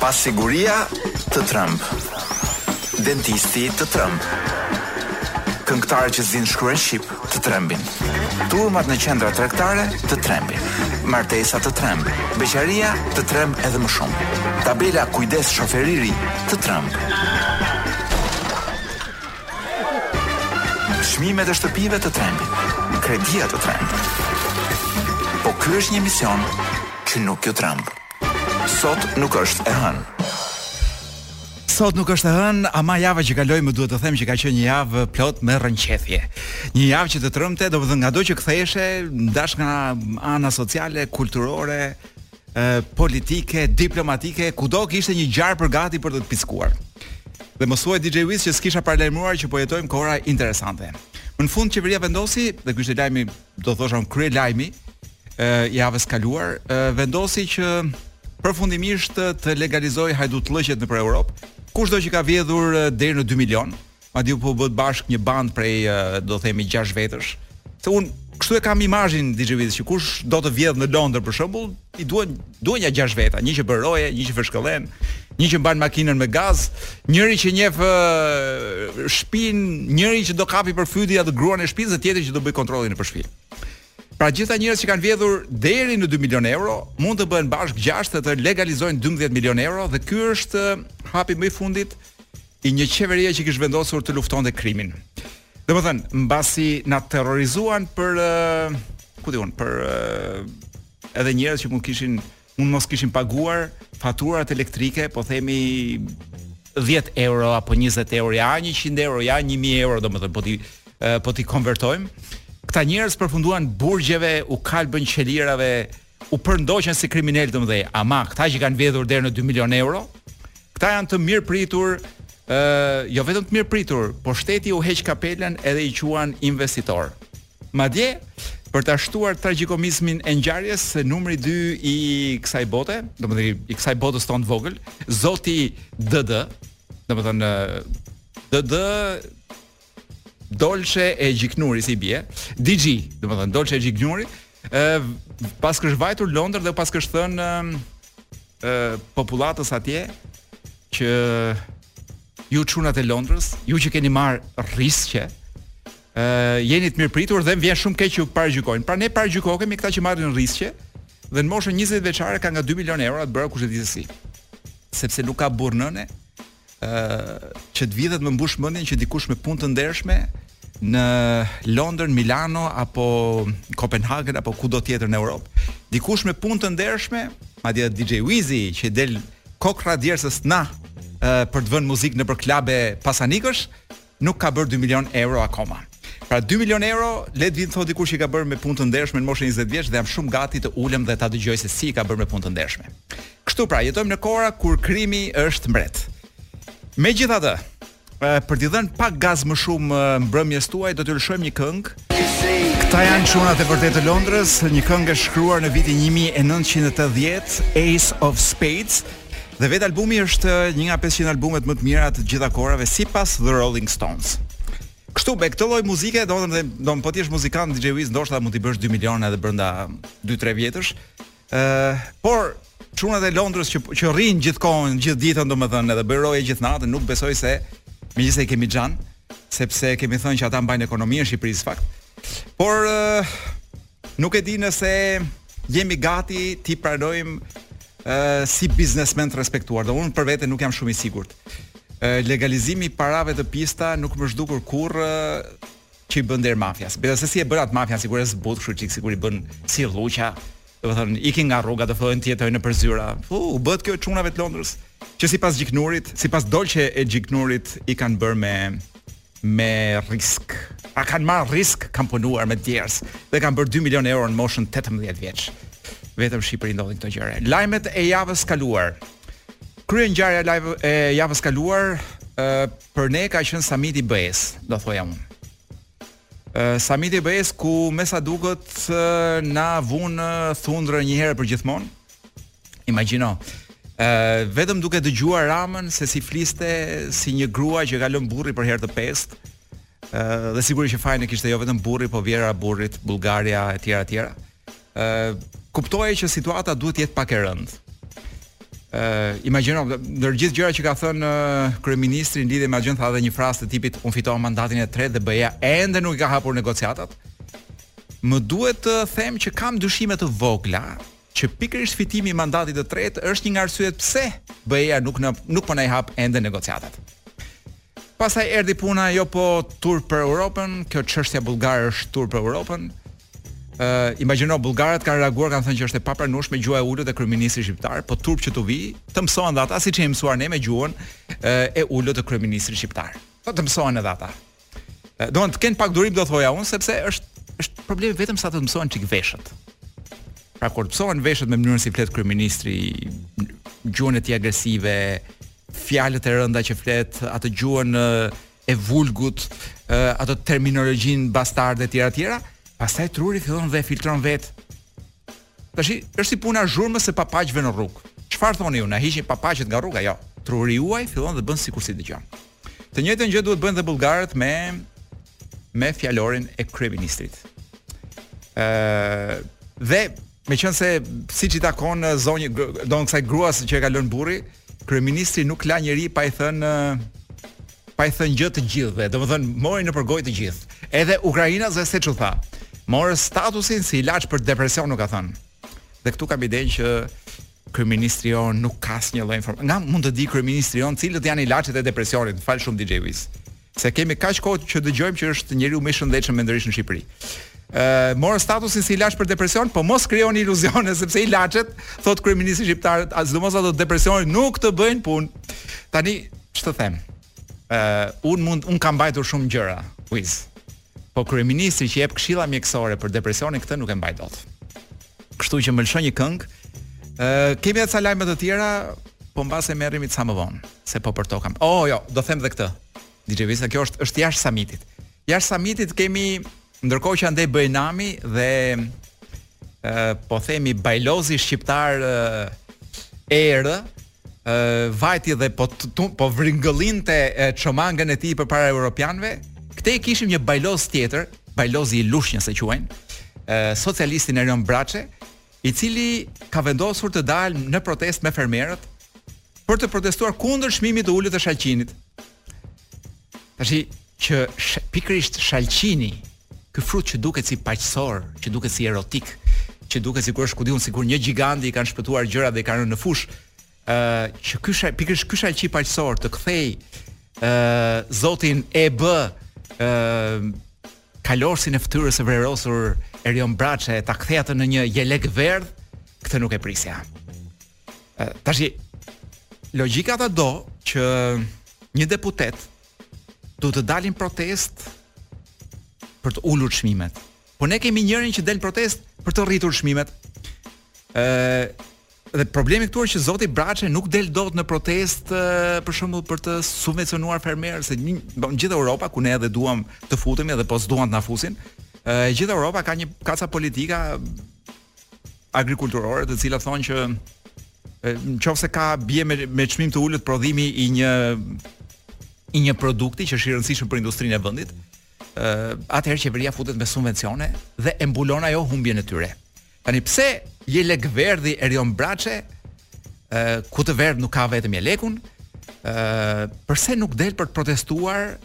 Pasiguria të tremb. Dentisti të tremb. Këngëtarët që s'dinë të shkruajnë shqip të trembin. Turmat në qendra tregtare të trembin. Martesa të tremb. Beqaria të tremb edhe më shumë. Tabela kujdes shofer i ri të tremb. Çmimet e shtëpive të trembin, kredia të tremb. Po ky është një emision që nuk ju tremb. Sot nuk është e hënë. Sot nuk është e hënë, ama java që kaloi më duhet të them që ka qenë një javë plot me rrënqethje. Një javë që të trembte, domethënë ngado që ktheheshe, daç nga ana sociale, kulturore, politike, diplomatike, kudo kishte një gjarpër gati për të të piskuar. Dhe mos thuaj DJ Wiz që s'kisha paralajmëruar që po jetojmë kohëra interesante. Më në fund qeveria vendosi, dhe ky ishte lajmi, do thosha unë kryelajmi e javës së kaluar, e, vendosi që përfundimisht të legalizojë hajdutllëqet nëpër Europë. Kushdo që ka vjedhur deri në 2 milion, Madje po u bë bashkë një bandë prej do themi gjashtë vetësh. Se unë kështu e kam imagjinuar DJ Wiz që kush do të vjedhë në Londër për shembull, i duhen duhen nja gjashtë veta, një që bën roje, një që fërshëllen, një që mban makinën me gaz, njëri që njeh shpinë, njëri që do kapi për fyti atë gruan e shpisë dhe tjetri që do bëjë kontrollin nëpër shpi. Pra gjithë ata njerëz që kanë vjedhur deri në 2 milionë euro, mund të bëhen bashkë gjashtë dhe të legalizojnë 12 milionë euro dhe ky është hapi më i fundit I një qeverie që kish vendosur të luftonte krimin. Domethënë, mbasi na terrorizuan për uh, ku di unë, për uh, edhe njerëz që mund kishin mund mos kishin paguar faturat elektrike, po themi 10 euro apo 20 euro, ja 100 euro, ja 1000 euro, domethënë po t'i uh, po t'i konvertojmë. Këta njerëz përfunduan burgjeve, u kalbën qelive, u përndoqën si kriminelë të mëdhenj, ama këta që kanë vjedhur deri në 2 milionë euro, këta janë të mirëpritur, ë uh, jo vetëm të mirëpritur, por shteti u heq kapelën edhe i quan investitorë. Madje për ta shtuar tragjikomizmin e ngjarjes se numri 2 i kësaj bote, domethënë i kësaj botës tonë të vogël, zoti DD, domethënë DD Dolce e Gjiknuri s'i bie, DG, domethënë Dolce e Gjiknuri, ë paskësh vajtur në Londër dhe paskësh thënë popullatës atje që ju çunat e Londrës, ju që keni marrë rrisqe, ë jeni të mirëpritur dhe më vjen shumë keq që ju paragjykojnë. Pra ne paragjykokemi këta që marrin rrisqe dhe në moshën 20 vjeçare kanë nga 2 milionë euro të bëra kush e di se si. Sepse nuk ka burrë nëne, ë që të vidhet më mbush mendjen që dikush me punë të ndershme në Londër, Milano apo Kopenhagen apo kudo tjetër në Europë, dikush me punë të ndershme, madje DJ Wizi që i del kokrra djersës na për të vënë muzikë nëpër klabe pasanikësh, nuk ka bërë 2 milion euro akoma. Pra 2 milion euro, le të vijë të thotë dikush që i ka bërë me punë të ndershme në moshën 20 vjeç dhe jam shumë gati të ulem dhe ta dëgjoj se si i ka bërë me punë të ndershme. Kështu pra, jetojmë në kohëra kur krimi është mbret. Megjithatë, për t'i dhënë pak gaz më shumë mbrëmjes tuaj do të lëshojmë një këngë. Këta janë çunat e vërtetë të Londrës, një këngë e shkruar në vitin 1980, Ace of Spades. Dhe vetë albumi është një nga 500 albumet më të mira të gjitha kohërave sipas The Rolling Stones. Kështu me këtë lloj muzike, domethënë do të po ti je muzikant DJ Wiz, ndoshta mund t'i bësh 2 milionë edhe brenda 2-3 vjetësh. Ë, uh, por çunat e Londrës që që rri gjithë kohën, gjithë ditën domethënë edhe bëj roje gjithë natën, nuk besoj se megjithëse i kemi xhan, sepse kemi thënë që ata mbajnë ekonominë e Shqipërisë fakt. Por uh, Nuk e di nëse jemi gati t'i pranojmë ë si biznesmen të respektuar. Do unë për vete nuk jam shumë i sigurt. Ë legalizimi i parave të pista nuk më është dukur kurrë që i bën nder mafias. Besa se si e bën atë mafian sikur e zbut, kështu çik sikur i bën si rruqa. Do të thonë ikin nga rruga do fillojnë të jetojnë nëpër zyra. Fu, u bëhet kjo çunave të Londrës që sipas Gjiknurit, sipas Dolçe e Gjiknurit i kanë bërë me me risk. A kanë marrë risk, kanë punuar me djersë dhe kanë bërë 2 milionë euro në moshën 18 vjeç. Vetëm Shqipëri ndodhin këto gjëra. Lajmet e javës kaluar. Kryengjarja e javës kaluar ë për ne ka qenë samiti i BE-së, do thoja unë. Ë samiti i BE-së ku me sa duket na vunë thundrën një herë për gjithmonë. Imagjino, ë vetëm duke dëgjuar Ramën se si fliste si një grua që e ka lënë burri për herë të pestë, ë dhe sigurisht që fajin e kishte jo vetëm burri, po vjehrra e burrit, Bullgaria etj etj. ë kuptoje që situata duhet të jetë pak e rëndë. ë imagjino, ndër gjithë gjërat që ka thënë ë, kryeministri në lidhje me agjën tha edhe një frazë të tipit unë fitova mandatin e tretë dhe BE-ja ende nuk i ka hapur negociatat. Më duhet të them që kam dyshime të vogla, që pikërisht fitimi i mandatit të tretë është një nga arsyet pse BE-ja nuk në, nuk po na i hap ende negociatat. Pastaj erdhi puna jo po turp për Europën, kjo çështja bullgare është turp për Europën. Ë, uh, imagjino bullgarët kanë reaguar, kanë thënë që është e papranueshme gjuha e ulët e kryeministrit shqiptar, po turp që t'u vijë, të mësohen dhe ata siç jemi mësuar ne me gjuhën e ulët të kryeministrit shqiptar. Po të mësohen edhe ata. Do të kenë pak durim do thoja unë sepse është është problemi vetëm sa të mësohen çik veshët. Pra kur të mësohen veshët me mënyrën si flet kryeministri, gjuhën e tij agresive, fjalët e rënda që flet, atë gjuhën e vulgut, atë terminologjinë bastarde e tjera e tjera, pastaj truri fillon dhe filtron vetë Tash është si puna zhurmës së papaqëve në rrugë. Çfarë thoni ju, na hiqni papaqët nga rruga? Jo. Truri juaj fillon dhe bën sikur s'i dëgjon. Të njëjtën gjë duhet bëjnë dhe bullgarët me me fjalorin e kryeministrit. Ëh, dhe me qënë se siç i takon zonjë, domethënë kësaj gruas që e ka lënë burri, Kryeministri nuk la njeri pa i thënë pa i thënë gjë të gjithëve, domethënë mori nëpër gojë të gjithë. Edhe ukrainasve seç u tha. Morë statusin si ilaç për depresion nuk ka thënë. Dhe këtu kam idenë që kryeministri jonë nuk ka asnjë lloj informacioni. Nga mund të di kryeministri jonë cilat janë ilaçet e depresionit? Falë shumë DJ Wiz. Se kemi kaq kohë që dëgjojmë që është njeriu më i shëndetshëm mendërisht në Shqipëri. Ë morën statusin si ilaç për depresion, po mos krijoni iluzione sepse ilaçet, thotë kryeministri shqiptar, sidomos ato të depresionit nuk të bëjnë punë. Tani ç'të them? Ë un mund un kam mbajtur shumë gjëra, Wiz. Po kryeministri që jep këshilla mjekësore për depresionin këtë nuk e mbaj dot. Kështu që më lësho një këngë. Ë kemi edhe ca lajme të tjera, po mbase merremi ca më vonë, se po përtokam. Oh jo, do them edhe këtë. DJ Wiz, se kjo është është jashtë samitit. Jashtë samitit kemi ndërkohë që andej bëhej nami dhe ë po themi bajlozi shqiptar erë vajti dhe po të, po vringëllinte çomangën e tij përpara europianëve, këtej kishim një bajloz tjetër, bajlozi i Lushnjës e quajnë, ë socialistin Erion Braçe, i cili ka vendosur të dalë në protestë me fermerët për të protestuar kundër çmimit të ulët të shalqinit. Tashi që sh, pikërisht shalqini Ky frut që duket si paqësor, që duket si erotik, që duket sikur është ku di unë sikur një gjiganti i kanë shpëtuar gjërat dhe i kanë rënë në fushë, ë uh, që ky sha pikërisht ky shalqi paqësor të kthejë ë uh, zotin e b ë uh, kalorësin e fytyrës së vrerosur Erion Braçe ta kthejë atë në një jelek verdh, këtë nuk e prisja. Ë uh, tash logjika ta do që një deputet duhet të dali në protestë për të ulur çmimet. Po ne kemi njërin që del në protestë për të rritur çmimet. Ë dhe problemi këtu është që zoti Braçe nuk del dot në protestë për shembull për të subvencionuar fermerët se një, po, gjithë Europa ku ne edhe duam të futemi edhe po s'duan të na fusin. Ë gjithë Europa ka një, ka ca politika agrikulturore, të cilat thonë që në qoftë se ka bie me me çmim të ulët prodhimi i një i një produkti që është i rëndësishëm për industrinë e vendit, ë atëherë qeveria futet me subvencione dhe e mbulon ajo humbjen e tyre. Tani pse jelekverdhi Erion Braçe, ë ku të verdhë nuk ka vetëm jelekun, ë përse nuk del për të protestuar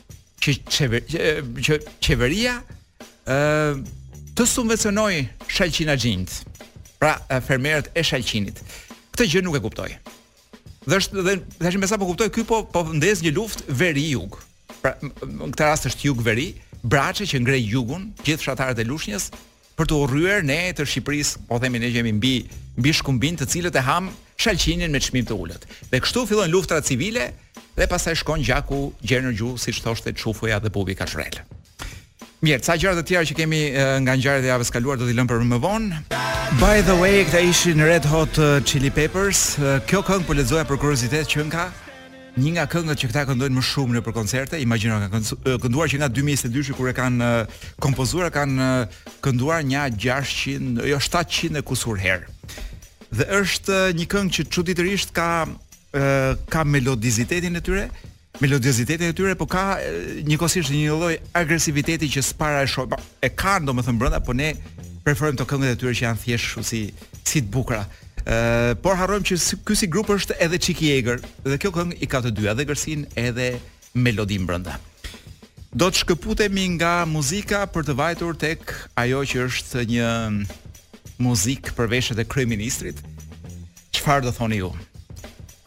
që qever, që qeveria ë të subvencionojë shalqinaxhinjtë. Pra fermerët e shalqinit. Këtë gjë nuk e kuptoj. Dhe është dhe tash me sa po kuptoj ky po po ndez një luftë veri jug. Pra në këtë rast është jug veri, Braçe që ngre jugun, gjithë fshatarët e Lushnjës për t'u urryer ne të Shqipërisë, po themi ne që jemi mbi mbi Shkumbin të cilët e hamë shalqinin me çmim të ulët. Dhe kështu fillojnë luftrat civile, Dhe pastaj shkon gjaku gjer në gju, siç thoshte Çufoja dhe Bubi Kaçurrel. Mirë, ca gjëra të tjera që kemi nga ngjarjet e javës kaluar do t'i lëmë për më vonë. By the way, këta ishin Red Hot Chili Peppers. Kjo këngë po lexoja për kuriozitet qenka një nga këngët që këta këndojnë më shumë nëpër koncerte, imagjino kanë kënduar që nga 2022-shi kur e kanë kompozuar, kanë kënduar nja 600, jo 700 e kusur herë. Dhe është një këngë që çuditërisht ka ë ka melodizitetin e tyre, melodiozitetin e tyre, po ka njëkohësisht një lloj agresiviteti që s'para e shoh. E kanë domethënë brenda, po ne preferojmë ato këngët e tyre që janë thjesht kështu si si të bukura. ë por harrojmë që ky si grup është edhe çik i egër dhe kjo këngë i ka të dyja, dhe egërsinë edhe melodinë brenda. Do të shkëputemi nga muzika për të vajtur tek ajo që është një muzikë për veshët e kryeministrit. Çfarë do thoni ju?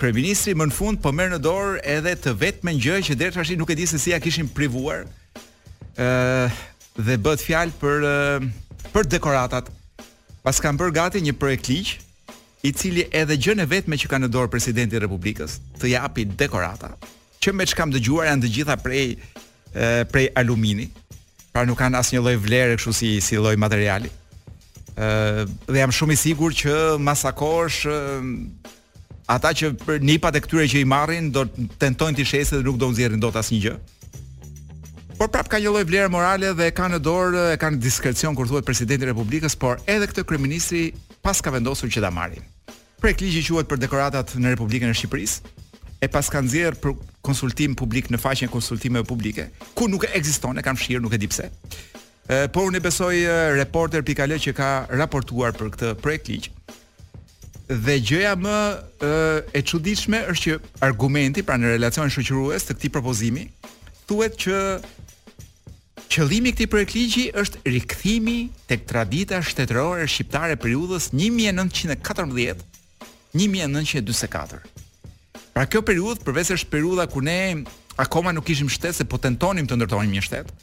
Kryeministri më në fund po merr në dorë edhe të vetmen gjë që deri tash nuk e di se si ia kishin privuar. ë uh, dhe bëhet fjalë për uh, për dekoratat. Paskan bërë gati një projektligj i cili edhe gjënë e vetme që ka në dorë presidenti i Republikës, të japë dekorata, që me ç'kam dëgjuar janë të gjitha prej prej alumini, pra nuk kanë asnjë lloj vlere kështu si si lloj materiali. Ë dhe jam shumë i sigurt që mbas ca kohësh ata që për nipat e këtyre që i marrin do të tentojnë t'i shesin dhe nuk do nxjerrin dot asnjë gjë. Por prap ka një lloj vlere morale dhe e ka në dorë, e ka në diskrecion kur thuhet presidenti i Republikës, por edhe këtë kryeministri paska vendosur që ta marrë. Projektligji quhet për dekoratat në Republikën e Shqipërisë e paska nxjerrë për konsultim publik në faqen e konsultimeve publike, ku nuk ekziston, e kanë fshirë, nuk e di pse. Ë, por unë i besoj Reporter pikë al që ka raportuar për këtë projektligj. Dhe gjëja më e, e çuditshme është që argumenti pra në relacionin shoqërues të këtij propozimi thuhet që Qëllimi i këtij projektligji është rikthimi tek tradita shtetërore shqiptare e periudhës një mijë e nëntëqind e katërmbëdhjetë, një mijë e nëntëqind e dyzet e katër. Pra kjo periudhë, përveçse është periudha kur ne akoma nuk kishim shtet se po tentonim të ndërtonim një shtet,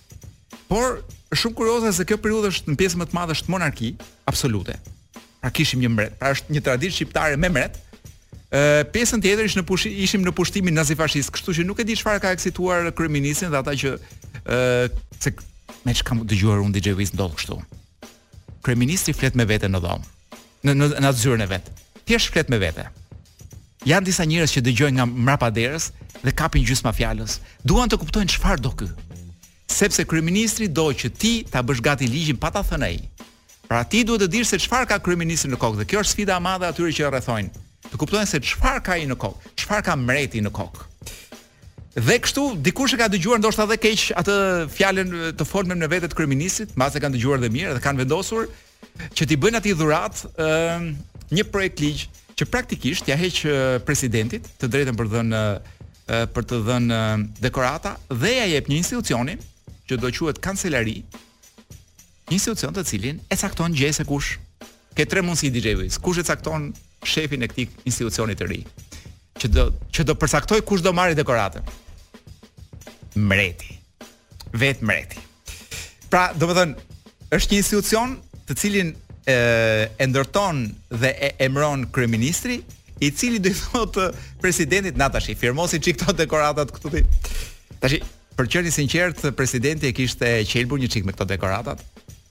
por është shumë kurioze se kjo periudhë është në pjesën më të madhe është monarki absolute. Pra kishim një mbret. Pra është një traditë shqiptare me mbret. Ë pjesën tjetër ishim në pushi, ishim në pushtimin nazifashist, kështu që nuk e di çfarë ka eksituar kryeministrin dhe ata që ë se me ç'kam dëgjuar unë DJ Wiz ndodh kështu. Kryeministri flet me veten në dhomë. Në në në zyrën e vet. Thjesht flet me vete. Janë disa njerëz që dëgjojnë nga mrapa derës dhe kapin gjysma fjalës. Duan të kuptojnë çfarë do ky. Sepse kryeministri do që ti ta bësh gati ligjin pa ta thënë ai. Pra ti duhet të dish se çfarë ka kryeministri në kokë dhe kjo është sfida e madhe atyre që e rrethojnë. Të kuptojnë se çfarë ka ai në kokë, çfarë ka mreti në kokë. Dhe kështu dikush e ka dëgjuar ndoshta edhe keq atë fjalën të folmën me vete të kryeministrit, mbase e kanë dëgjuar dhe mirë dhe kanë vendosur që t'i bëjnë atij dhuratë ë uh, një projektligj që praktikisht ia heq presidentit të drejtën për të dhënë uh, për të dhënë uh, dekorata dhe ia jep një institucioni që do quhet kancelari, një institucion të cilin e cakton gjej se kush. Ke tre mundësi DJ Wiz. Kush e cakton shefin e këtij institucioni të ri? Që do që do përcaktojë kush do marrë dekoratën. Mreti. vetë mreti. Pra, domethënë, është një institucion të cilin e, e ndërton dhe e emron kryeministri, i cili do i thotë presidentit na tash i firmosi çik këto dekoratat këtu ti. Tash për të qenë i sinqert, presidenti e kishte qelbur një çik me këto dekoratat.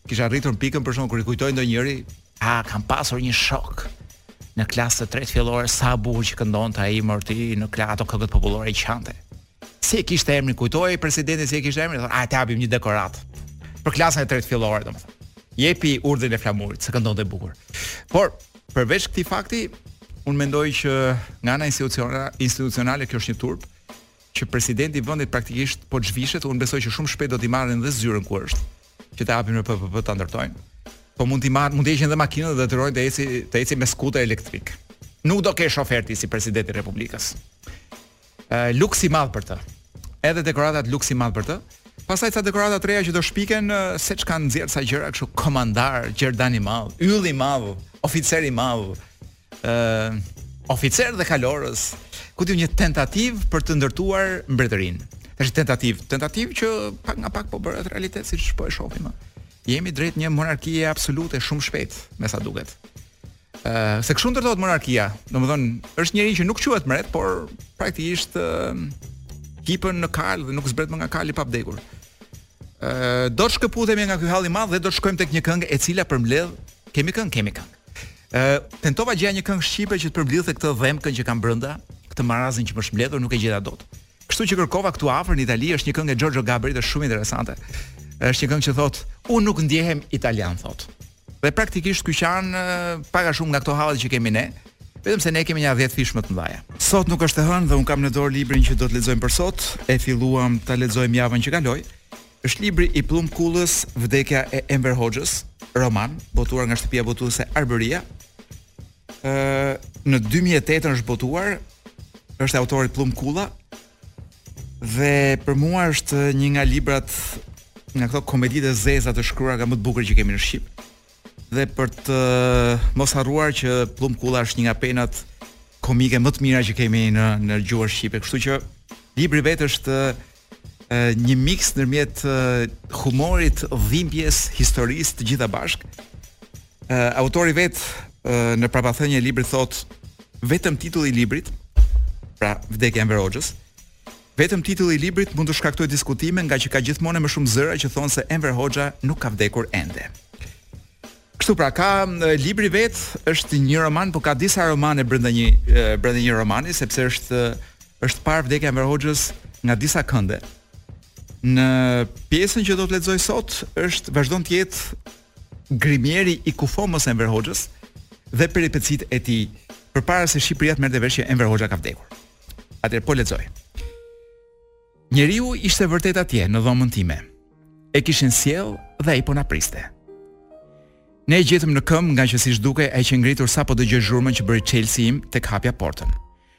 Kishte arritur pikën për shembull kur i kujtohej ndonjëri, a kam pasur një shok në klasë të tretë fillore sa bukur që këndonte ai morti në klasë ato këngët popullore qante. Si e kishte emrin, kujtohej presidenti si e kishte emrin, thonë, a të japim një dekorat për klasën e tretë fillore, domethënë. Jepi urdhrin e flamurit, se këndonte bukur. Por përveç këtij fakti, unë mendoj që nga ana institucionale, institucionale kjo është një turp që presidenti i vendit praktikisht po zhvishet, unë besoj që shumë shpejt do t'i marrin dhe zyrën ku është, që ta japin me PPP ta ndërtojnë. Po mund t'i marr, mund t'i heqin dhe makinën dhe të rojnë të eci, të eci me skuter elektrik. Nuk do ketë shofer ti si presidenti i Republikës. Uh, luks i madh për të. Edhe dekoratat luks i madh për të. Pastaj ca dekorata të reja që do shpiken, uh, se ç'kanë nxjerrë ca gjëra kështu komandar, Gjerdan i madh, yll i madh, oficer i madh. Ë uh, oficer dhe kalorës. Ku diu një tentativë për të ndërtuar mbretërinë. Është tentativë, tentativë që pak nga pak po bëhet realitet siç po e shohim. Jemi drejt një monarkie absolute shumë shpejt, me sa duket. Uh, se kështu ndërtohet monarkia. Domethënë, është njëri që nuk quhet mbret, por praktikisht uh, hipën në kal dhe nuk zbret më nga kali pa vdekur. Ë uh, do të shkëputemi nga ky hall i madh dhe do të shkojmë tek një këngë e cila përmbledh kemi këngë, kemi këngë. Ë uh, tentova të gjeja një këngë shqipe që të përmbledhte këtë dhëmbkën që kam brenda, këtë marazin që më është mbledhur, nuk e gjeta dot. Kështu që kërkova këtu afër në Itali është një këngë e Giorgio Gaberit, është shumë interesante. Është një këngë që thotë, "Unë nuk ndjehem italian", thotë. Dhe praktikisht ky qan pak a shumë nga këto hallet që kemi ne, vetëm se ne kemi nja 10 fish më të mëdha. Sot nuk është e hënë dhe un kam në dorë librin që do të lexojmë për sot, e filluam ta lexojmë javën që kaloi. Është libri i Pëllumb Kullës, Vdekja e Enver Hoxhës, roman botuar nga shtëpia botuese Arbëria. Ë në 2008 është botuar, është autori Pëllumb Kulla, Dhe për mua është një nga librat nga këto komeditë e zeza të shkruara nga më të bukurit që kemi në shqip. Dhe për të mos harruar që Pëllumb Kulla është një nga penat komike më të mira që kemi në në gjuhën shqipe, kështu që libri vetë është e, një miks ndërmjet humorit, dhimbjes, historisë të gjitha bashk. Uh, autori vet uh, në parathënien e librit thot vetëm titulli i librit, pra vdekja e Enver Hoxhës, vetëm titulli i librit mund të shkaktojë diskutime ngaqë ka gjithmonë më shumë zëra që thonë se Enver Hoxha nuk ka vdekur ende. Kështu pra ka libri vet është një roman, por ka disa romane brenda një brenda një romani sepse është është parë vdekja e Enver Hoxhës nga disa kënde. Në pjesën që do të lexoj sot është vazhdon të jetë Grimieri i kufomës së Enver Hoxhës dhe peripecitë e tij përpara se Shqipëria të merrte vesh që Enver Hoxha ka vdekur. Atëherë po lexoj. Njeriu ishte vërtet atje në dhomën time. E kishin sjell dhe ai po na priste. Ne e gjetëm në këmbë ngaqë siç dukej ai qe ngritur sapo dëgjoi zhurmën që bëri çelësi im tek hapja portën.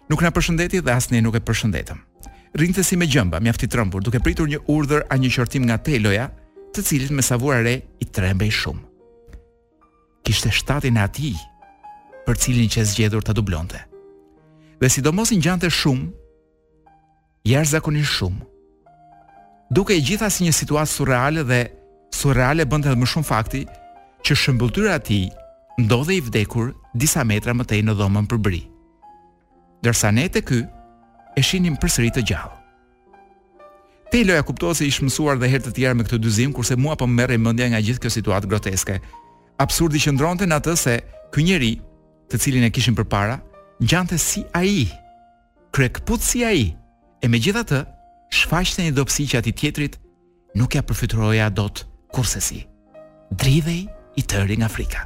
Nuk na përshëndeti dhe as ne nuk e përshëndetëm. Rrinte si me gjëmba, mjaft i trëmbur, duke pritur një urdhër a një qortim nga Teloja, të cilit me sa vura re i trembej shumë. Kishte shtatin e atij, për cilin qe zgjedhur ta dublonte. Dhe sidomos i ngjante shumë jashtëzakonisht shumë. Dukej e gjitha si një situatë surreale dhe surreale e bënte edhe më shumë fakti që shëmbulltyra e tij ndodhej i vdekur disa metra më tej në dhomën përbri. Ndërsa ne te ky e shihnim përsëri të gjallë. Teloja kuptohet se ish mësuar dhe herë të tjera me këtë dyzim, kurse mua po më merrej mendja nga gjithë kjo situatë groteske. Absurdi qëndronte në atë se ky njeri, të cilin e kishim përpara, ngjante si ai. Kryekëput si ai, e megjithatë, shfaqte një dobësi që atij tjetrit nuk ia përfytyroja dot kurrsesi. Dridhej i tëri nga frika.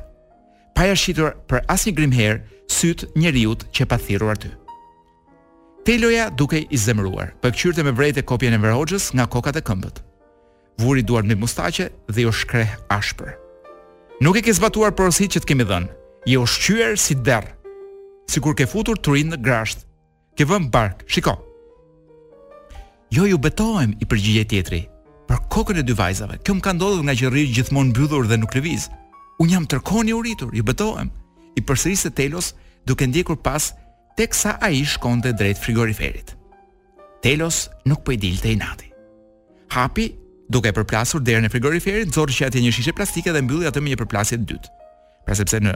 Pa ia shqitur për asnjë grimëherë sytë njeriut që e pat thirrur aty. Teloja dukej i zemëruar, po e këqyrte me vrejtë kopjen e Enver Hoxhës nga koka te këmbët. vuri duart mbi mustaqe dhe iu shkreh ashpër. Nuk i ke zbatuar porositë që të kemi dhënë. Je ushqyer si derr. Sikur ke futur turin në grazhd. Ke vënë bark. Shiko. Jo, ju betohem, i përgjigjej tjetri. Për kokën e dy vajzave. Kjo më ka ndodhur ngaqë rri gjithmonë mbyllur dhe nuk lëviz. Unë jam tërë kohën i uritur, ju betohem. I përsëriste Telos duke e ndjekur pas teksa ai shkonte drejt frigoriferit. Telos nuk po i dilte inati. Hapi, duke e përplasur derën e frigoriferit, nxori që andej një shishe plastike dhe e mbylli atë me një përplasje të dytë. Pra, sepse në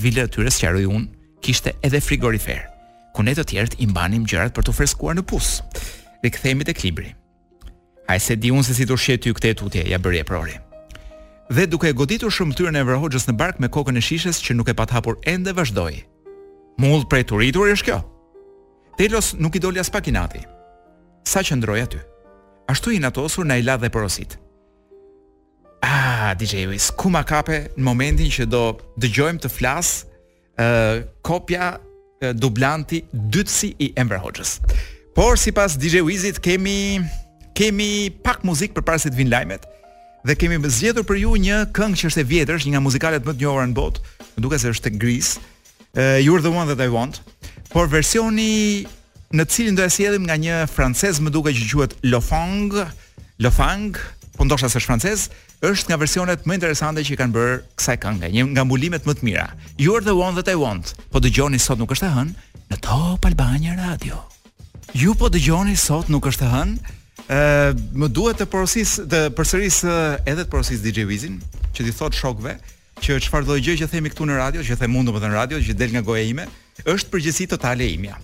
vilën e tyre sqaroj unë, kishte edhe frigorifer, ku ne të tjerët i mbanim gjërat për t'u freskuar në pus. Rikthehemi tek libri. A s'e di unë se si të ushqej ty këtej e tutje, ia bëri eprori. Dhe duke e goditur shëmbëlltyrën e Enver Hoxhës në bark me kokën e shishes që nuk e pat hapur ende, vazhdoi. Mullë prej të urituri është kjo. Telos nuk i doli aspak inati. Sa qëndroi aty. Ashtu i inatosur na i la dhe porositë. Ah, DJ Wiz, ku ma kape në momentin që do dëgjojmë të flasë uh, kopja uh, dublanti dytësi i Enver Hoxhës. Por sipas DJ Wizit kemi kemi pak muzikë përpara se të vijnë lajmet dhe kemi zgjedhur për ju një këngë që është e vjetër, një nga muzikalet më të njohura në botë, më duket se është te Grease, uh, You're the one that I want, por versioni në të cilin do e sjellim nga një francez më duket që quhet Lofang, Lofang, po ndoshta s'është francez, është nga versionet më interesante që i kanë bërë kësaj kënge, një nga mbulimet më të mira. You're the one that I want. Po dëgjoni sot nuk është e hënë në Top Albania Radio. Ju po dëgjoni sot nuk është e hënë. Ë, më duhet të porosis të përsëris edhe të porosis DJ Wizin, që t'i thotë shokëve, Që çfarëdo gjë që themi këtu në radio, që them unë domethënë në radio, që del nga goja ime, është përgjegjësi totale e imja.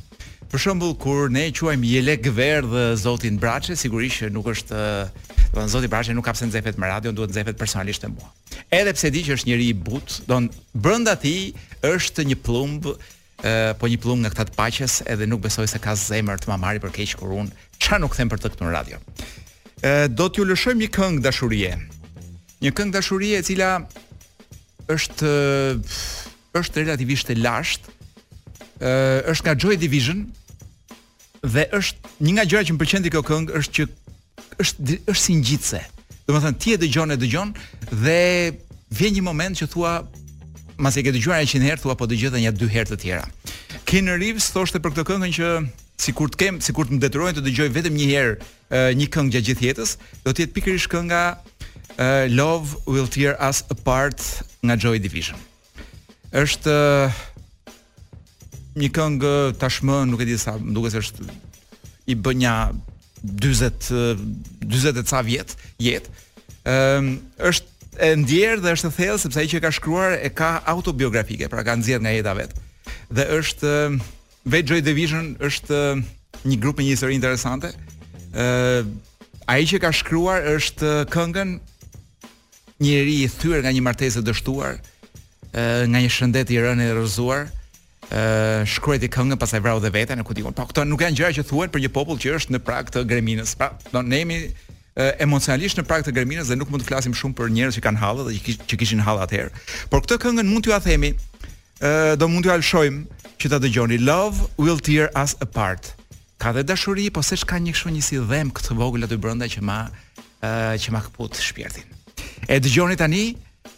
Për shembull, kur ne e quajmë Jelekverdh zotin Braçe, sigurisht që nuk është, domethënë zoti Braçe nuk ka pse nxehfet me radio, duhet nxehfet personalisht me mua. Edhe pse di që është njeri i butë, don brenda tij është një pëllumb Po një pëllumb nga këta të paqes edhe nuk besoj se ka zemër të ma marrë për keq kur unë ça nuk them për të këtu në radio. Ë do t'ju lëshojmë një këngë dashurie. Një këngë dashurie e cila është është relativisht e lashtë. Ë është nga Joy Division. Dhe është një nga gjërat që më pëlqen te kjo këngë është që është është si ngjitse. Domethënë ti e dëgjon e dëgjon dhe vjen një moment që thua pasi e ke dëgjuar 100 herë thua po dëgjoj edhe një dy herë të tjera. Keanu Reeves thoshte për këtë këngën që sikur të kem, sikur të më detyrojnë të dëgjoj vetëm një herë një këngë gjatë gjithë jetës, do të jetë pikërisht kënga Love Will Tear Us Apart nga Joy Division. Është një këngë tashmë nuk e di sa, më duket se është i bën një 40 40 e ca vjet jetë. Ëm është e ndjerë dhe është e thellë sepse ai që e ka shkruar e ka autobiografike, pra ka nxjerrë nga jeta e vet. Dhe është vetë Joy Division është një grup me një histori interesante. Ë ai që e ka shkruar është këngën Njeri i thyer nga një martesë e dështuar, nga një shëndet i rënë i rrëzuar, ë shkruajti këngën pastaj vrau dhe veten e ku di unë. Po këto nuk janë gjëra që thuhen për një popull që është në prag të greminës. Pra, do ne jemi emocionalisht në prag të greminës dhe nuk mund të flasim shumë për njerëz që kanë halle dhe që kishin halle atëherë. Por këtë këngën mund t'jua themi, ë do mund t'jua lëshojmë që ta dëgjoni Love Will Tear Us Apart. Ka dhe dashuri, po seç ka një kështu një si dhembje të vogël aty brenda që ma uh, që ma këput shpirtin. E dëgjoni tani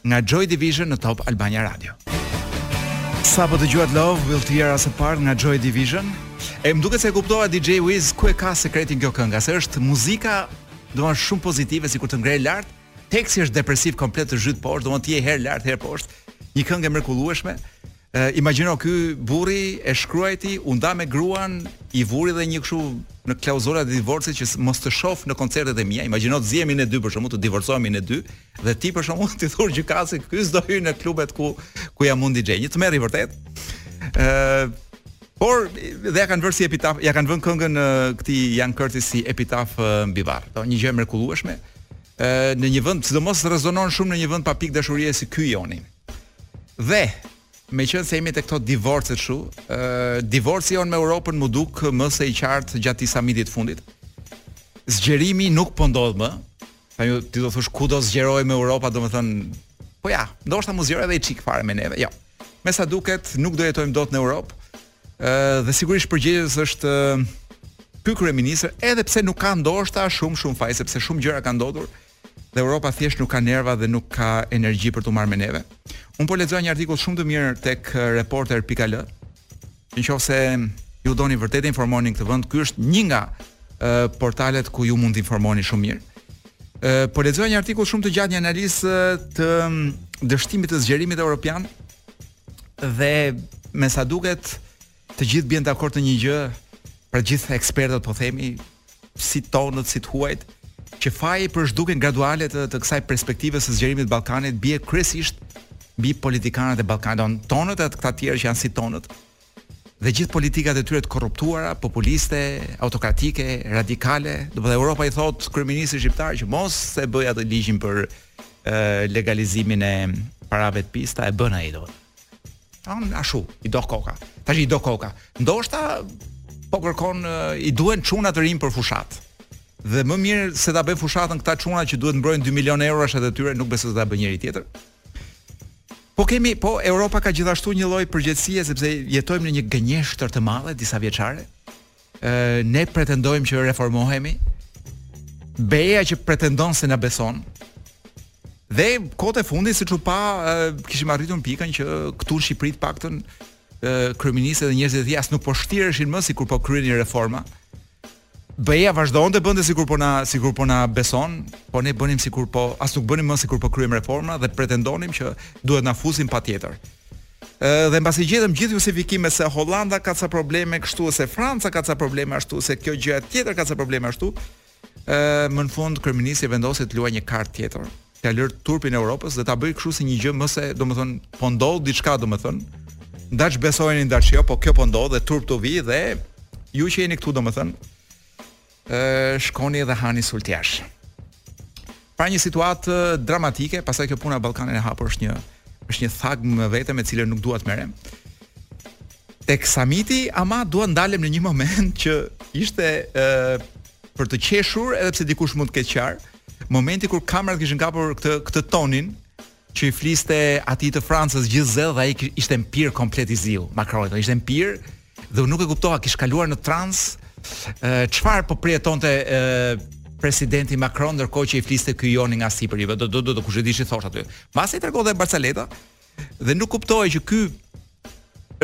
nga Joy Division në Top Albania Radio. Sapo dëgjuat Love Will Tear Us Apart nga Joy Division? E më duket se e kuptova DJ Wiz ku e ka sekretin kjo kënga, se është muzika domon shumë pozitive sikur të ngre lart, teksti është depresiv komplet të zhyt poshtë, domon ti je herë lart, herë poshtë. Një këngë e mrekullueshme. Imagjino ky burri e shkruajti u nda me gruan i vuri dhe një kështu në klauzolat e divorcit që mos të të shoh në koncertet e mia. Imagjino të zihemi ne dy për shkakun të divorcohemi ne dy dhe ti për shkakun t'i thuash gjykatësit ky s'do hyjë në klubet ku ku jam unë DJ. Një tmerr i vërtetë. Ë por dhe ia kanë vënë si epitaf, ia kanë vënë këngën ë këtij Ian Curtis si epitaf mbi varr. Do një gjë e mrekullueshme. Ë në një vend sidomos rezonon shumë në një vend pa pikë dashurie si ky joni. Dhe meqenëse jemi te këto divorce kështu, uh, divorci jonë me Europën m'u duk më se i qartë gjatë samitit të fundit, zgjerimi nuk po ndodh më, po ju ti do thuash ku do zgjerohej më Europa, domethënë, po ja, ndoshta mund zgjerohej edhe një çikë fare me neve, jo. Me sa duket, nuk do jetojmë dot në Europë, uh, dhe sigurisht përgjegjës është uh, ky kryeministër, edhe pse nuk ka ndoshta shumë shumë faj sepse shumë gjëra kanë ndodhur, dhe Europa thjesht nuk ka nerva dhe nuk ka energji për t'u marrë me neve. Unë po lexoja një artikull shumë të mirë tek eh, reporter.al. Në qoftë se ju doni vërtet të informoheni në këtë vend, ky është një nga uh, portalet ku ju mund të informoheni shumë mirë. Uh, po lexoja një artikull shumë të gjatë një analizë eh, të mm, dështimit të zgjerimit evropian dhe me sa duket Të gjithë bien dakord në një gjë, pra gjithë ekspertët po themi, si tonët, si të huajt, që faji për zhdukjen graduale të, të kësaj perspektive së zgjerimit të Ballkanit bie kryesisht mbi politikanët e Ballkanit, don tonët e këta të tjerë që janë si tonët. Dhe gjithë politikat e tyre të korruptuara, populiste, autokratike, radikale, do të Europa i thot kryeministrit shqiptar që mos e bëj atë ligjin për e, legalizimin e parave të pista, e bën ai do. Tani ashtu, i do koka. Tash i do koka. Ndoshta po kërkon i duhen çuna të rinj për fushatë. Dhe më mirë se ta bëjnë fushatën këta çuna që duhet mbrojnë 2 milionë euroshet e tyre, nuk besoj se ta bëj njeri tjetër. Po kemi, po Europa ka gjithashtu një lloj përgjegjësie sepse jetojmë në një gënjeshtër të madhe disavjeçare. ne pretendojmë që reformohemi. BE-ja që pretendon se na beson. Dhe kohët e fundit siç u pa kishim arritur në pikën që këtu në Shqipëri të paktën kryeministri dhe njerëzit e tij as nuk po shtireshin më sikur po kryenin reforma. BE-ja vazhdonte bënte sikur po na sikur po na beson, po ne bënim sikur po as nuk bënim më sikur po kryejm reforma dhe pretendonim që duhet na fusin patjetër. Dhe mbasi gjetëm gjithë justifikime se Holanda ka ca probleme kështu ose Franca ka ca probleme ashtu ose kjo gjëja tjetër ka ca probleme ashtu, ë më në fund kryeministri vendosi të luajë një kartë tjetër, ta lërë turpin Europës dhe ta bëjë kështu si një gjë më se, domethënë, po ndodh diçka, domethënë, ndaç besojeni ndaç jo, po kjo po ndodh dhe turp t'ju vijë dhe ju që jeni këtu, domethënë, shkoni dhe hani sutliash. Pra një situatë dramatike, pastaj kjo puna e Ballkanit e hapur është një është një thagm më vete me të cilën nuk dua të merrem. Tek samiti ama dua të ndalem në një moment që ishte ë për të qeshur edhe pse dikush mund të ketë qarë, momenti kur kamerat kishin kapur këtë këtë tonin, që i fliste atij të Francës gjithë zell dhe ai ishte mpirë komplet i ziu, Macroni, ishte mpirë dhe unë nuk e kuptoja, kish kaluar në trans, çfarë po përjetonte presidenti Macron ndërkohë që i fliste ky joni nga sipër i do do do kush e di ç'i thosh aty. Mbase i tregonte barcaleta dhe nuk kuptohej që ky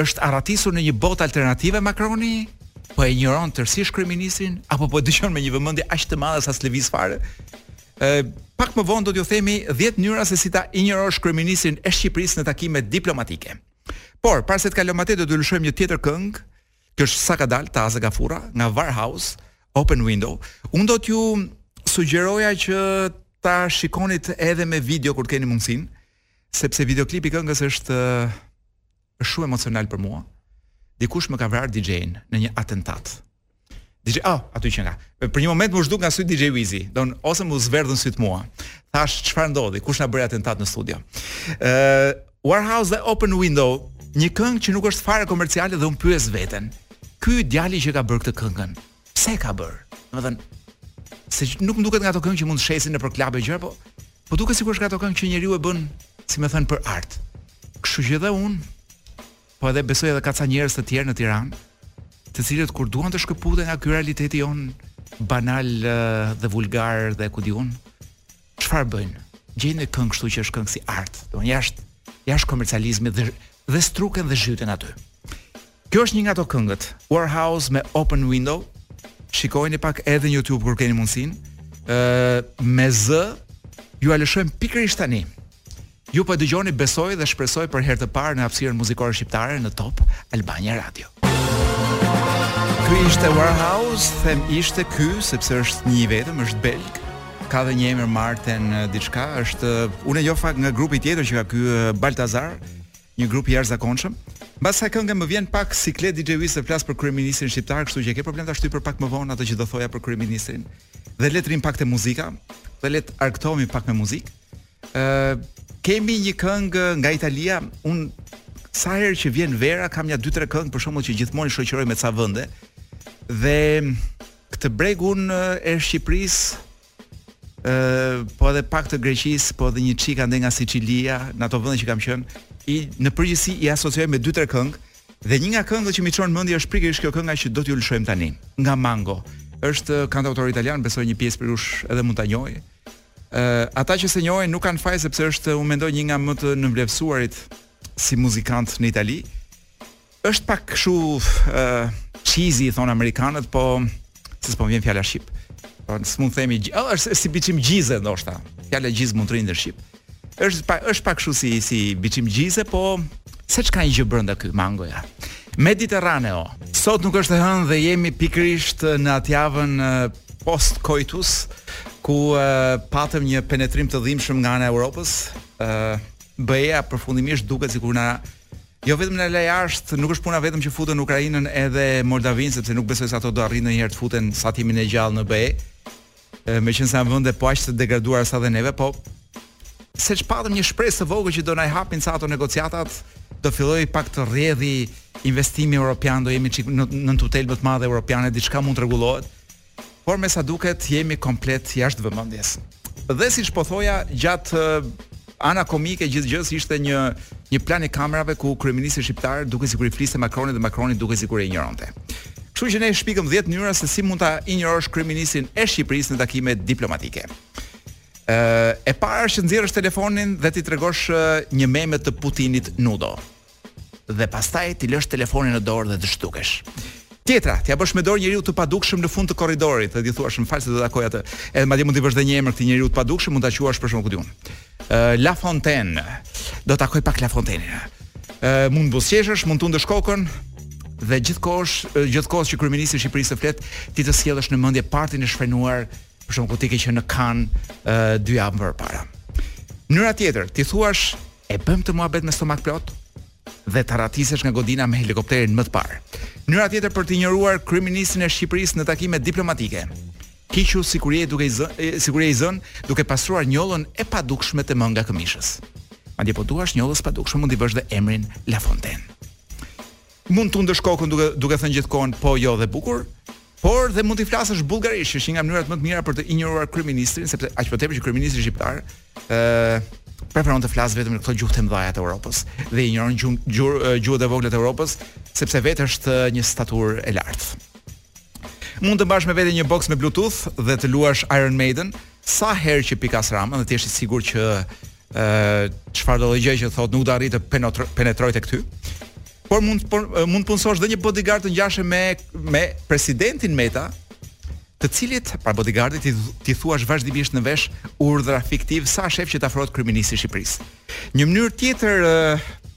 Është arratisur në një botë alternative Makroni? Po e injoron tërësisht kryeministrin apo po e dëgjon me një vëmendje aq të madhe sa s'lëviz fare? Ë pak më vonë do t'ju themi 10 mënyra se si ta injorosh kryeministrin e Shqipërisë në takime diplomatike. Por, para se të kalojmë atje do të lëshojmë një tjetër këngë. Kjo është sa ka dalë taze nga furra nga Warhaus, Open Window. Unë do t'ju sugjeroja që ta shikonit edhe me video kur të keni mundësinë. Sepse videoklipi i këngës është është shumë emocional për mua. Dikush më ka vrarë DJ-in në një atentat. DJ, oh, aty që nga. Për një moment m'u zhduk nga sytë DJ Wizi, ose m'u zverdhën sytë mua. Thashë, çfarë ndodhi? Kush na bëri atentat në studio? Ë, uh, Warhaus me Open Window, një këngë që nuk është fare komerciale dhe unë pyes veten. Ky djali që e ka bërë këtë këngën, Pse e ka bërë? Domethënë se nuk më duket nga ato këngë që mund të shesin nëpër klabe gjëra, po po duket sikur është nga ato këngë që njeriu e bën, si me thënë për art. Kështu që edhe unë po edhe besoj edhe ka ca njerëz të tjerë në Tiranë, të cilët kur duan të shkëputen nga ky realiteti jonë banal dhe vulgar dhe ku di unë, çfarë bëjnë? Gjejnë një këngë kështu që është këngë si art, domethënë jashtë jashtë komercializmit dhe dhe struken dhe zhyten aty. Kjo është një nga ato këngët, Warhaus me Open Window. Shikojeni pak edhe në YouTube kur keni mundësinë. Ë me zë jua lëshojmë pikërisht tani. Ju po e dëgjoni besoj dhe shpresoj për herë të parë në hapësirën muzikore shqiptare në Top Albania Radio. Ky ishte Warhaus, them ishte ky sepse është një i vetëm, është belg. Ka dhe një emër Maarten eh, diçka, është eh, unë e njoh në fakt nga grupi tjetër që ka ky eh, Balthazar, një grup i jashtëzakonshëm. Mbas kësaj kënge më vjen pak siklet DJ Wiz të flas për kryeministrin shqiptar, kështu që e ke problem ta shtyj për pak më vonë atë që do thoja për kryeministrin. Dhe le të rrimë pak te muzika, dhe le të argëtohemi pak me muzikë. Ë kemi një këngë nga Italia, unë sa herë që vjen vera kam nja 2-3 këngë për shembull që gjithmonë i shoqëroj me ca vende. Dhe këtë bregun e Shqipërisë, ë po edhe pak të Greqisë, po edhe një çik andej nga Sicilia, në ato vende që kam qenë, i në përgjithësi i asocioj me 2-3 këngë dhe një nga këngët që më çon mendjen është pikërisht kjo kënga që do t'ju lëshojmë tani, nga Mango. Është kantautor italian, besoj një pjesë prej jush edhe mund ta njohë. ata që s'e njohin nuk kanë faj sepse është unë mendoj një nga më të nënvlerësuarit si muzikant në Itali. Është pak kështu ë uh, cheesy i thonë amerikanët, po se s'po më vjen fjala shqip. Po s'mund të themi, oh, është si biçim gjize ndoshta. Fjala gjizë mund të rrinte në shqip. Është pa, është pak kështu si si biçim gjize, po seç ka një gjë brenda ky Mangoja. Mediterraneo. Sot nuk është e hënë dhe jemi pikërisht në atë javën post coitus ku uh, patëm një penetrim të dhimbshëm nga ana e Europës, ë uh, BE-ja përfundimisht duket sikur na jo vetëm na la jashtë, nuk është puna vetëm që futën Ukrainën edhe Moldavinë sepse nuk besoj se ato do arrijnë ndonjëherë të futen sa të jemi ne gjallë në BE. Meqenëse janë vende po aq të degraduara sa dhe neve, po Seç patëm një shpresë të vogël që do na i hapin ca ato negociatat, do fillojë pak të rrjedhi investimi europian, do jemi çik në nën tutelë më të madhe europiane, diçka mund të rregullohet. Por me sa duket jemi komplet jashtë vëmendjes. Dhe siç po thoja gjëja, ana komike e gjithë gjësë ishte një një plan i kamerave ku kryeministri shqiptar dukej sikur i fliste Makronit dhe Makroni dukej sikur e injoronte. Kështu që ne shpikëm 10 mënyra se si mund ta injorosh kryeministrin e Shqipërisë në takime diplomatike. e para është të nxjerrësh telefonin dhe t'i tregosh një meme të Putinit nudo. Dhe pastaj t'i lësh telefonin në dorë dhe të zhdukesh. Tjetra, t'ja bësh me dorë njeriu të padukshëm në fund të korridorit, dhe t'i thuash më fal se do takoj atë. Edhe madje mund t'i vësh dhe një emër këtij njeriu të padukshëm, mund ta quash për shkakun diun. Uh, La Fontaine. Do takoj pak La Fontaine. Uh, mund të buzëqeshësh, mund të tundësh kokën dhe gjithë kohës gjithë kohës që kryeministri i Shqipërisë flet, ti të sjellësh në mendje partin e shfrenuar Për shembull, ku ti ke qenë në Kan dy javë më parë. Mënyra tjetër, t'i thuash e bëjmë këtë muhabet me stomak plot dhe të arratisesh nga godina me helikopterin më të parë. Mënyra tjetër për të injoruar kryeministrin e Shqipërisë në takime diplomatike. Hiqu sikur je duke i zënë, sikur je i zënë, duke pastruar njollën e padukshme te mënga e këmishës. Madje po të duash njollës së padukshme mund t'i vësh dhe emrin La Fontaine. Mund të tundësh kokën duke duke thënë gjithë kohën po jo dhe bukur, por dhe mund të flasësh bullgarisht, që është një nga mënyrat më të mira për të injoruar kryeministrin, sepse aq më tepër që kryeministri shqiptar ë preferon të flasë vetëm në këto gjuhë të mëdha të Evropës dhe i injoron gjuhë gjuhët e vogla të Evropës, sepse vetë është një staturë e lartë. Mund të mbash me vete një box me Bluetooth dhe të luash Iron Maiden sa herë që pikas Ramën dhe të jesh i sigurt që çfarëdo gjëje që thotë nuk do arrijë të penetrojë tek ty. Por mund por, mund të punësosh dhe një bodyguard të ngjashëm me me presidentin Meta, të cilit pra bodyguardit ti, t'i thuash vazhdimisht në vesh urdhra fiktivë sa shef që të afrohet kryeministri i Shqipërisë. Një mënyrë tjetër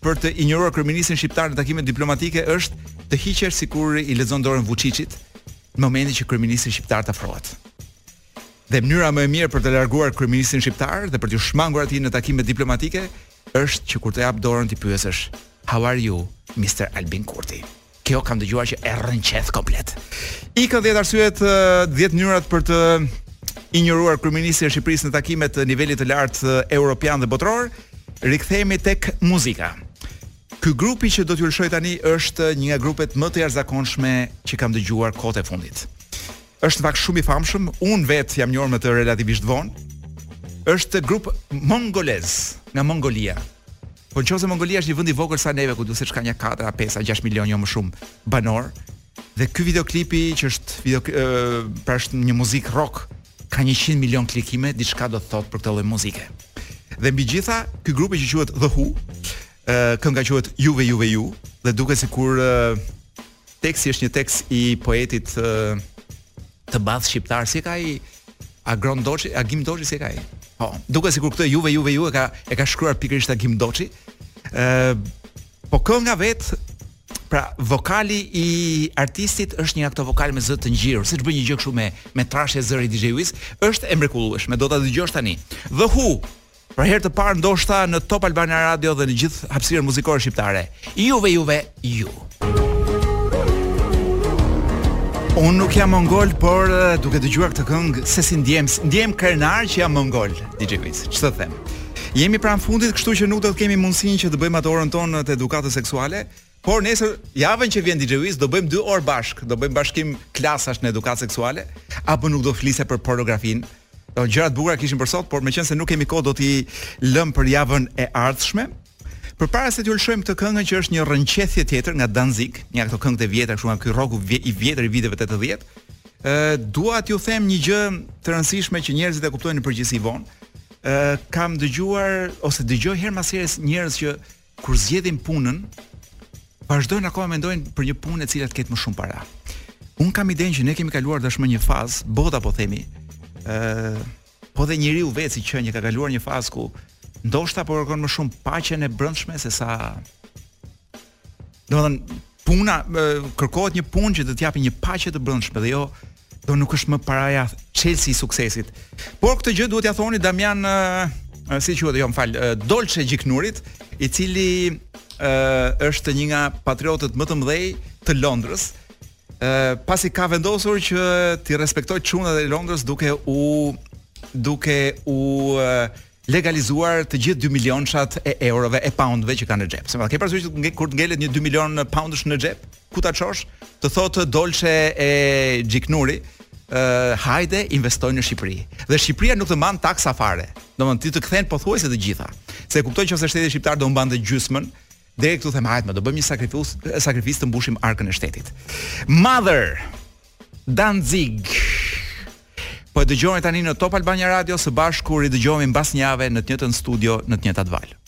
për të injoruar kryeministrin shqiptar në takimet diplomatike është të hiqesh sikur i lexon dorën Vuçiçit në momentin që kryeministri shqiptar të afrohet. Dhe mënyra më e mirë për të larguar kryeministrin shqiptar dhe për t'ju shmangur atij në takimet diplomatike është që kur t'i japësh dorën ta pyesësh How are you, Mister Albin Kurti? Kjo kam dëgjuar që e rrënqeth komplet. Ikën 10 arsyet, 10 mënyrat për të injoruar kryeministrin e Shqipërisë në takimet të nivelit të lartë europian dhe botëror. Rikthehemi tek muzika. Ky grupi që do t'ju lëshoj tani është një nga grupet më të jashtëzakonshme që kam dëgjuar kohët e fundit. është në fakt shumë i famshëm, unë vetë jam njohur me të relativisht vonë. Është grup mongolez nga Mongolia. Po në qoftë se Mongolia është një vend i vogël sa neve, ku duhet të ka një 4 a 5 a 6 milionë jo më shumë banorë. Dhe ky videoklipi që është video uh, pra është një muzikë rock ka 100 milion klikime, diçka do të thotë për këtë lloj muzike. Dhe mbi gjitha, ky grupi që quhet The Hu, uh, kënga quhet Yuve Yuve Yu dhe duket sikur uh, Teksti është një tekst i poetit të madh shqiptar, si e ka ai Agron Doçi, Agim Doçi si e ka ai. Po, duket sikur këtë juve juve ju e ka e ka shkruar pikërisht Agim Doçi. Ë po kënga vetë pra vokali i artistit është një nga këto vokal me zë të ngjirur, siç bën një gjë kështu me më trashë zëri DJ Wiz, është e mrekullueshme. Do ta dëgjosh tani. The Hu Për herë të parë ndoshta në Top Albania Radio dhe në gjithë hapësirën muzikore shqiptare. Yuve Yuve Yu. Unë nuk jam mongol, por eh, duke dëgjuar këtë këngë, se si ndjem, ndjem krenar që jam mongol, DJ Wiz. Ç'të them? Jemi pranë fundit, kështu që nuk do të kemi mundësinë që të bëjmë atë orën tonë të edukatës seksuale. Por nesër, javën që vjen DJ Wiz do bëjmë 2 orë bashkë, do bëjmë bashkim klasash në edukatë seksuale, apo nuk do flise për pornografinë. Do gjëra të bukura kishim për sot, por meqenëse nuk kemi kohë do t'i lëmë për javën e ardhshme. Përpara se t'ju lëshojmë këtë këngë që është një rrënqethje tjetër nga Danzig, një nga ato këngët e vjetra kështu nga ky rroku i vjetër i viteve 80, ë dua t'ju them një gjë të rëndësishme që njerëzit e kuptojnë në përgjithësi vonë. ë kam dëgjuar ose dëgjoj herë pas herë njerëz që kur zgjedhin punën, vazhdojnë akoma mendojnë për një punë e cila të ketë më shumë para. Unë kam idenë që ne kemi kaluar tashmë një fazë, bota po themi, ë po dhe njeriu vetë si qenie ka kaluar një fazë ku ndoshta po kërkon më shumë paqen e brendshme se sa domethënë puna kërkohet një punë që do të japë një paqe të brendshme dhe jo do nuk është më paraja çelësi i suksesit. Por këtë gjë duhet t'ia thoni Damian uh, si quhet, jo, më fal, uh, Dolce e Gjiknurit, i cili uh, është një nga patriotët më të mëdhenj të Londrës, uh, pasi ka vendosur që t'i respektojë çunat e Londrës duke u duke u uh, legalizuar të gjithë dy milionshat e eurove e paundëve që kanë në xhep. Sepse ke parasysh që kur të ngelet një 2 milion paundësh në xhep, ku ta çosh? Të thotë Dolce e Gjiknuri, ë uh, hajde investoji në Shqipëri. Dhe Shqipëria nuk të mban taksa fare. Domthon t'i të kthen pothuajse të gjitha. Se kupton qoftë se shteti shqiptar do mbante gjysmën, Deri këtu them hajt mo do bëjmë një sakrifus, sakrificë të mbushim arkën e shtetit. Mother Danzig. Po e dëgjoni tani në Top Albania Radio së bashku ridëgjohemi mbas një jave në të njëjtën studio në të njëjtat valë.